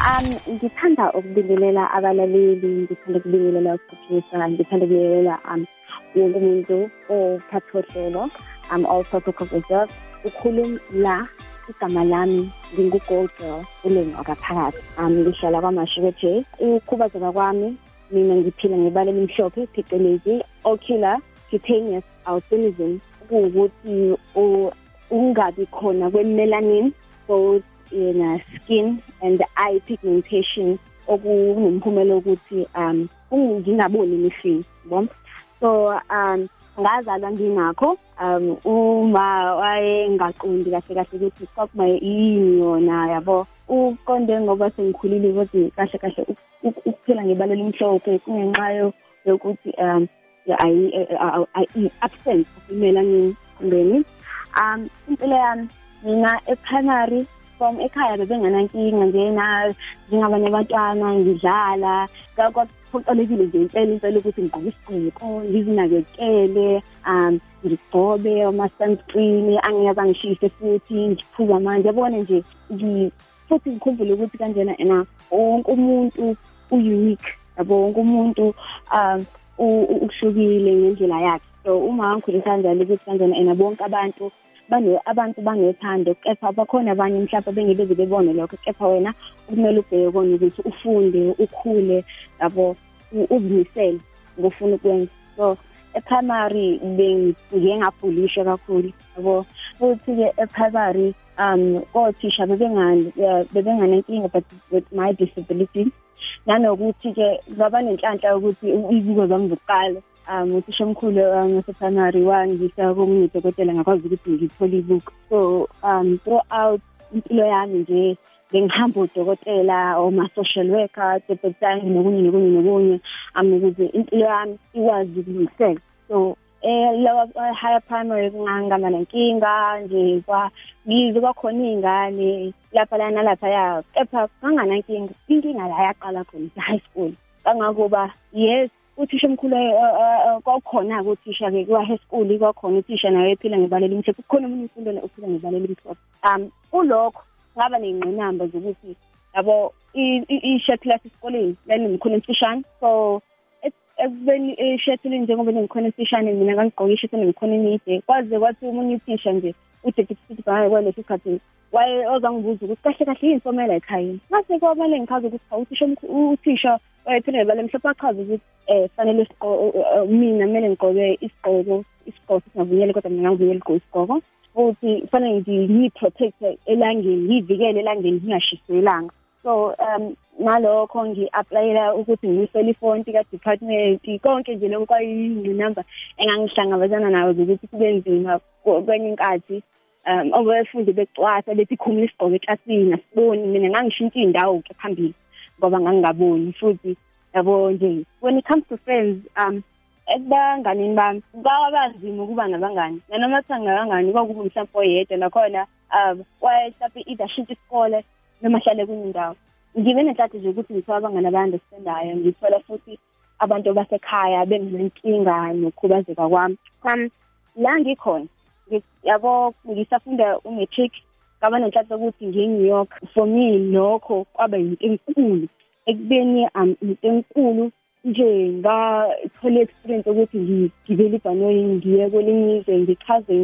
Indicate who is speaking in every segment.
Speaker 1: Um ngithanda ukubingelela abalaleli ngithanda ukubingelela uPatricia ngithanda ukubingelela um wonke umuntu ophathohlelo um also Reserve ukhuluma la igama lami ngingu-gold girl uleni wakaphakathi um ngihlala kwamashuke ukukhubazeka kwami mina ngiphila ngebala elimhlophe phecelezi ocular cutaneous albinism. Kuwukuthi ungabi khona kwe-melanin both in uh, skin and eye pigmentation okunomphumela ukuthi um ngingaboni emehlweni yabo so um ngazalwa nginakho um uma wayengaqondi kahle kahle ukuthi kwakuma yini yona yabo? Uqonde ngoba sengikhulile ukuthi kahle kahle ukuphila ngebalo limhlophe kungenxa yokuthi um i-absence of imelanin emzimbeni um impilo yami mina e-primary from ekhaya bebenganankinga njena njengabanye abantwana ngidlala. Kwaphoqelekile nje impela impela ukuthi ngigqoke isigqoko ngizinakekele um ngigcobe ama-sunscreen angiyeza ngishise futhi ngiphuze amanzi yabona nje futhi ngikhumbule ukuthi kanjena ena wonke umuntu u-unique yabo? Wonke umuntu um uhlukile ngendlela yakhe. So uma ngikhulisa kanjalo ukuthi kanjena ena bonke abantu bane abantu banethando kepha bakhona abanye mhlawumbe bengeke bebone lokho kepha wena kumele ubheke kona ukuthi ufunde ukhule yabo uzimisele ngofuna ukwenza. So e-primary bengiye ngabhulisha kakhulu yabo. Futhi-ke e-primary um kothisha bebenganenkinga but with my disability. Nanokuthi-ke ngaba nenhlanhla yokuthi izizo zami zokuqala um uthisha omkhulu ngase-primary wangisa komunye udokotela ngakwazi ukuthi ngithole ibuku so um throughout impilo yami nje bengihamba udokotela oma-social worker deputang nokunye nokunye nokunye um ukuze impilo yami ikwazi ukulungiseka. So eh lawa higher primary kungangaba nenkinga nje kwa yize kwakhona iy'ngane lapha la nalapha ya kepha kanganankinga inkinga la yaqala khona high school. Kangakuba yes uthisha omkhulu eh, eh, eh, kwakhona ke uthisha ke kwa high school kwakhona uthisha naye ephila ngebaleli imhlophe kukhona umuntu imfundo ophila ngebaleli imhlophe um kulokho ngaba neyingqinamba zokuthi yabo i-share class esikoleni lalimkhona emfishane. So ekubeni ishethule njengoba ngikhona emfishane mina ngangigqoka ishethule ngikhona emide kwaze kwathi umunye uthisha nje udedeputy baye kwalesi sikhathi waye ozangibuza ukuthi kahle kahle yini somela ekhayeni. Mase kwamele ngichaze ukuthi uthisha uthisha wayephinde bale mhlophe achaze ukuthi eh fanele mina kumele ngigqoke isigqoko isigqoko singavunyelwe kodwa mina ngivunyelwe igqoke isigqoko. Futhi kufanele ngiyi-protect elangeni ngiyivikele elangeni ngingashisi ilanga so um nalokho ngi-aplayela ukuthi ngiyisele ifonti ka-department konke nje lokho kwayingqinamba engangihlangabezana nayo zokuthi kube nzima kwenye inkathi. Um abafundi becwasa bethi khumula isigqoko eklasini asiboni. Mina ngangishintsha iy'ndawo-ke phambili ngoba ngangingaboni futhi yabo nje when it comes to friends um ekubanganini bami kwabanzima ukuba nabangani nanoma kuthiwa ngabangani kwakuba mhlawumbe oyedwa nakhona um waye mhlawumbe either shintsha isikole noma ahlale kwenye indawo. Ngibe nenhlanhla nje ukuthi ngithola abangani abandestandayo ngithola futhi abantu basekhaya benginenkinga nokukhubazeka kwami. Um la ngikhona yabo ngisafunda umatric ngaba nenhlanhla yokuthi ngiye-new york. For me lokho kwaba yinto enkulu. Ekubeni um into enkulu nje ngathola experience ukuthi ngigibele ibhanoyi ngiye kwelinye izwe ngichaze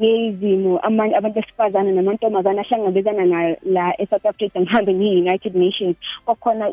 Speaker 1: ngezimo amanye abantu besifazane namantombazane ahlangabezana nayo la e-South Africa ngihambe ngiyi-United Nations. Kwakhona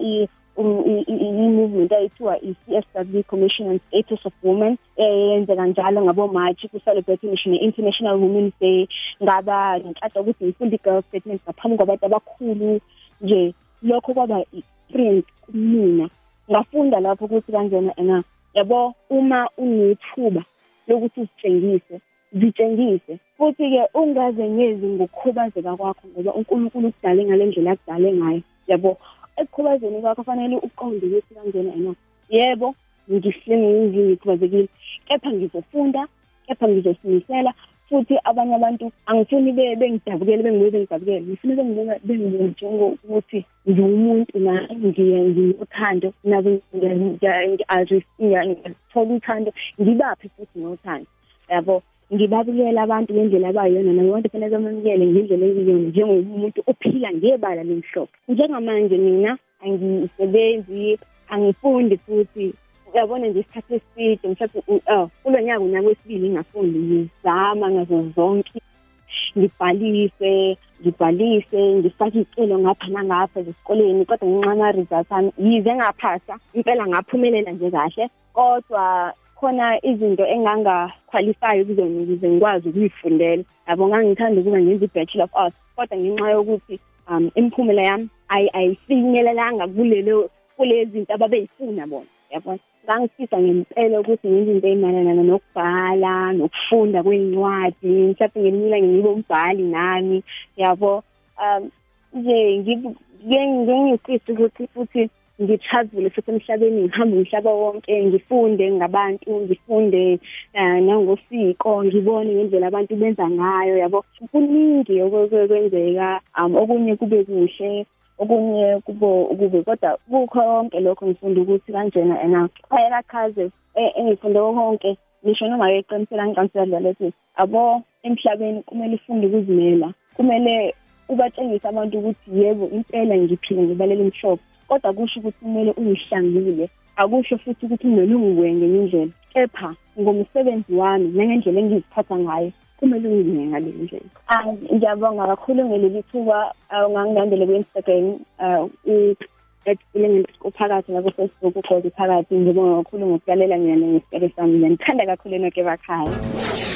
Speaker 1: i-movement ayithiwa i-CSW Commission on Status of Women eyenzeka njalo ngabo-March ku-celebrate International Women's Day. Ngaba nenhlanhla ukuthi ngifunde i-girl statement ngaphambi kwabantu abakhulu nje lokho kwaba experience kumina. Ngafunda lapho ukuthi kanjena ena yabo uma unethuba lokuthi uzitshengise zitshengise. Futhi-ke ungaze ngezi ngokukhubazeka kwakho ngoba unkulunkulu ukudale ngale ndlela akudale ngayo yabo. Ekukhubazeni kwakho fanele uqonde ukuthi kanjena ena yebo ngikhubazekile kepha ngizofunda kepha ngizosimisela futhi abanye abantu angifuni bengidabukele bengibuye bengidabukele ngifuna bengibone njengokuthi ngiwumuntu nami nginothando nabo ngiyathola uthando ngibaphe futhi nothando yabo ngibabukela abantu ngendlela abayiyona nabo abantu fanele bamamukele ngendlela ekuyona njengomuntu ophila ngebala lemhlophe njengamanje mina angisebenzi angifundi futhi. Uyabona nje isikhathi eside mhlawumbe oh kulo nyaka unyaka wesibili ngingafundi ngizama ngazo zonke ngibhalise ngibhalise ngifake iy'celo ngapha nangapha zesikoleni kodwa ngenxa yama-results ami yize ngaphasa impela ngaphumelela nje kahle. Kodwa khona izinto engangakhwalifayo kuzona ukuze ngikwazi ukuyifundela. Yabo ngangithanda ukuba ngenza i-bachelor of arts kodwa ngenxa yokuthi um imiphumela yami ayifinyelelanga kulelo kulezi zinto ababeyifuna bona yabona ngangifisa ngempela ukuthi ngenze into ey'mayelana nokubhala nokufunda kwey'ncwadi mhlawumbe ngelinye ilanga ngibe umbhali nami yabo. Um nje ngengifisa ukuthi futhi ngitravele futhi emhlabeni ngihambe umhlaba wonke ngifunde ngabantu ngifunde uh, nangosiko ngibone ngendlela abantu benza ngayo yabo? Kuningi okwenzeka um okunye kube kuhle okunye kubo ukube kodwa kukho konke lokho ngifunda ukuthi kanjena ena phayela chaze e, engifunde konke ngisho noma yeqinisela ngiqinisela njalo ukuthi abo emhlabeni kumele ufunde ukuzimela kumele ubatshengise abantu ukuthi yebo impela ngiphila ngibalela umshopho kodwa kusho ukuthi kumele ungihlangile akusho futhi ukuthi kumele ungiwenge ngendlela. Kepha ngomsebenzi wami nangendlela engiziphatha ngayo kumele ungine ngale ndlela. Hayi ngiyabonga kakhulu ngeleli thuba ungangilandele ku-instagram uphakathi ngako-facebook ugqoke phakathi. Ngibonga kakhulu ngokulalela mina ngesikele sami. Ngiyanithanda kakhulu enoke bakhaya.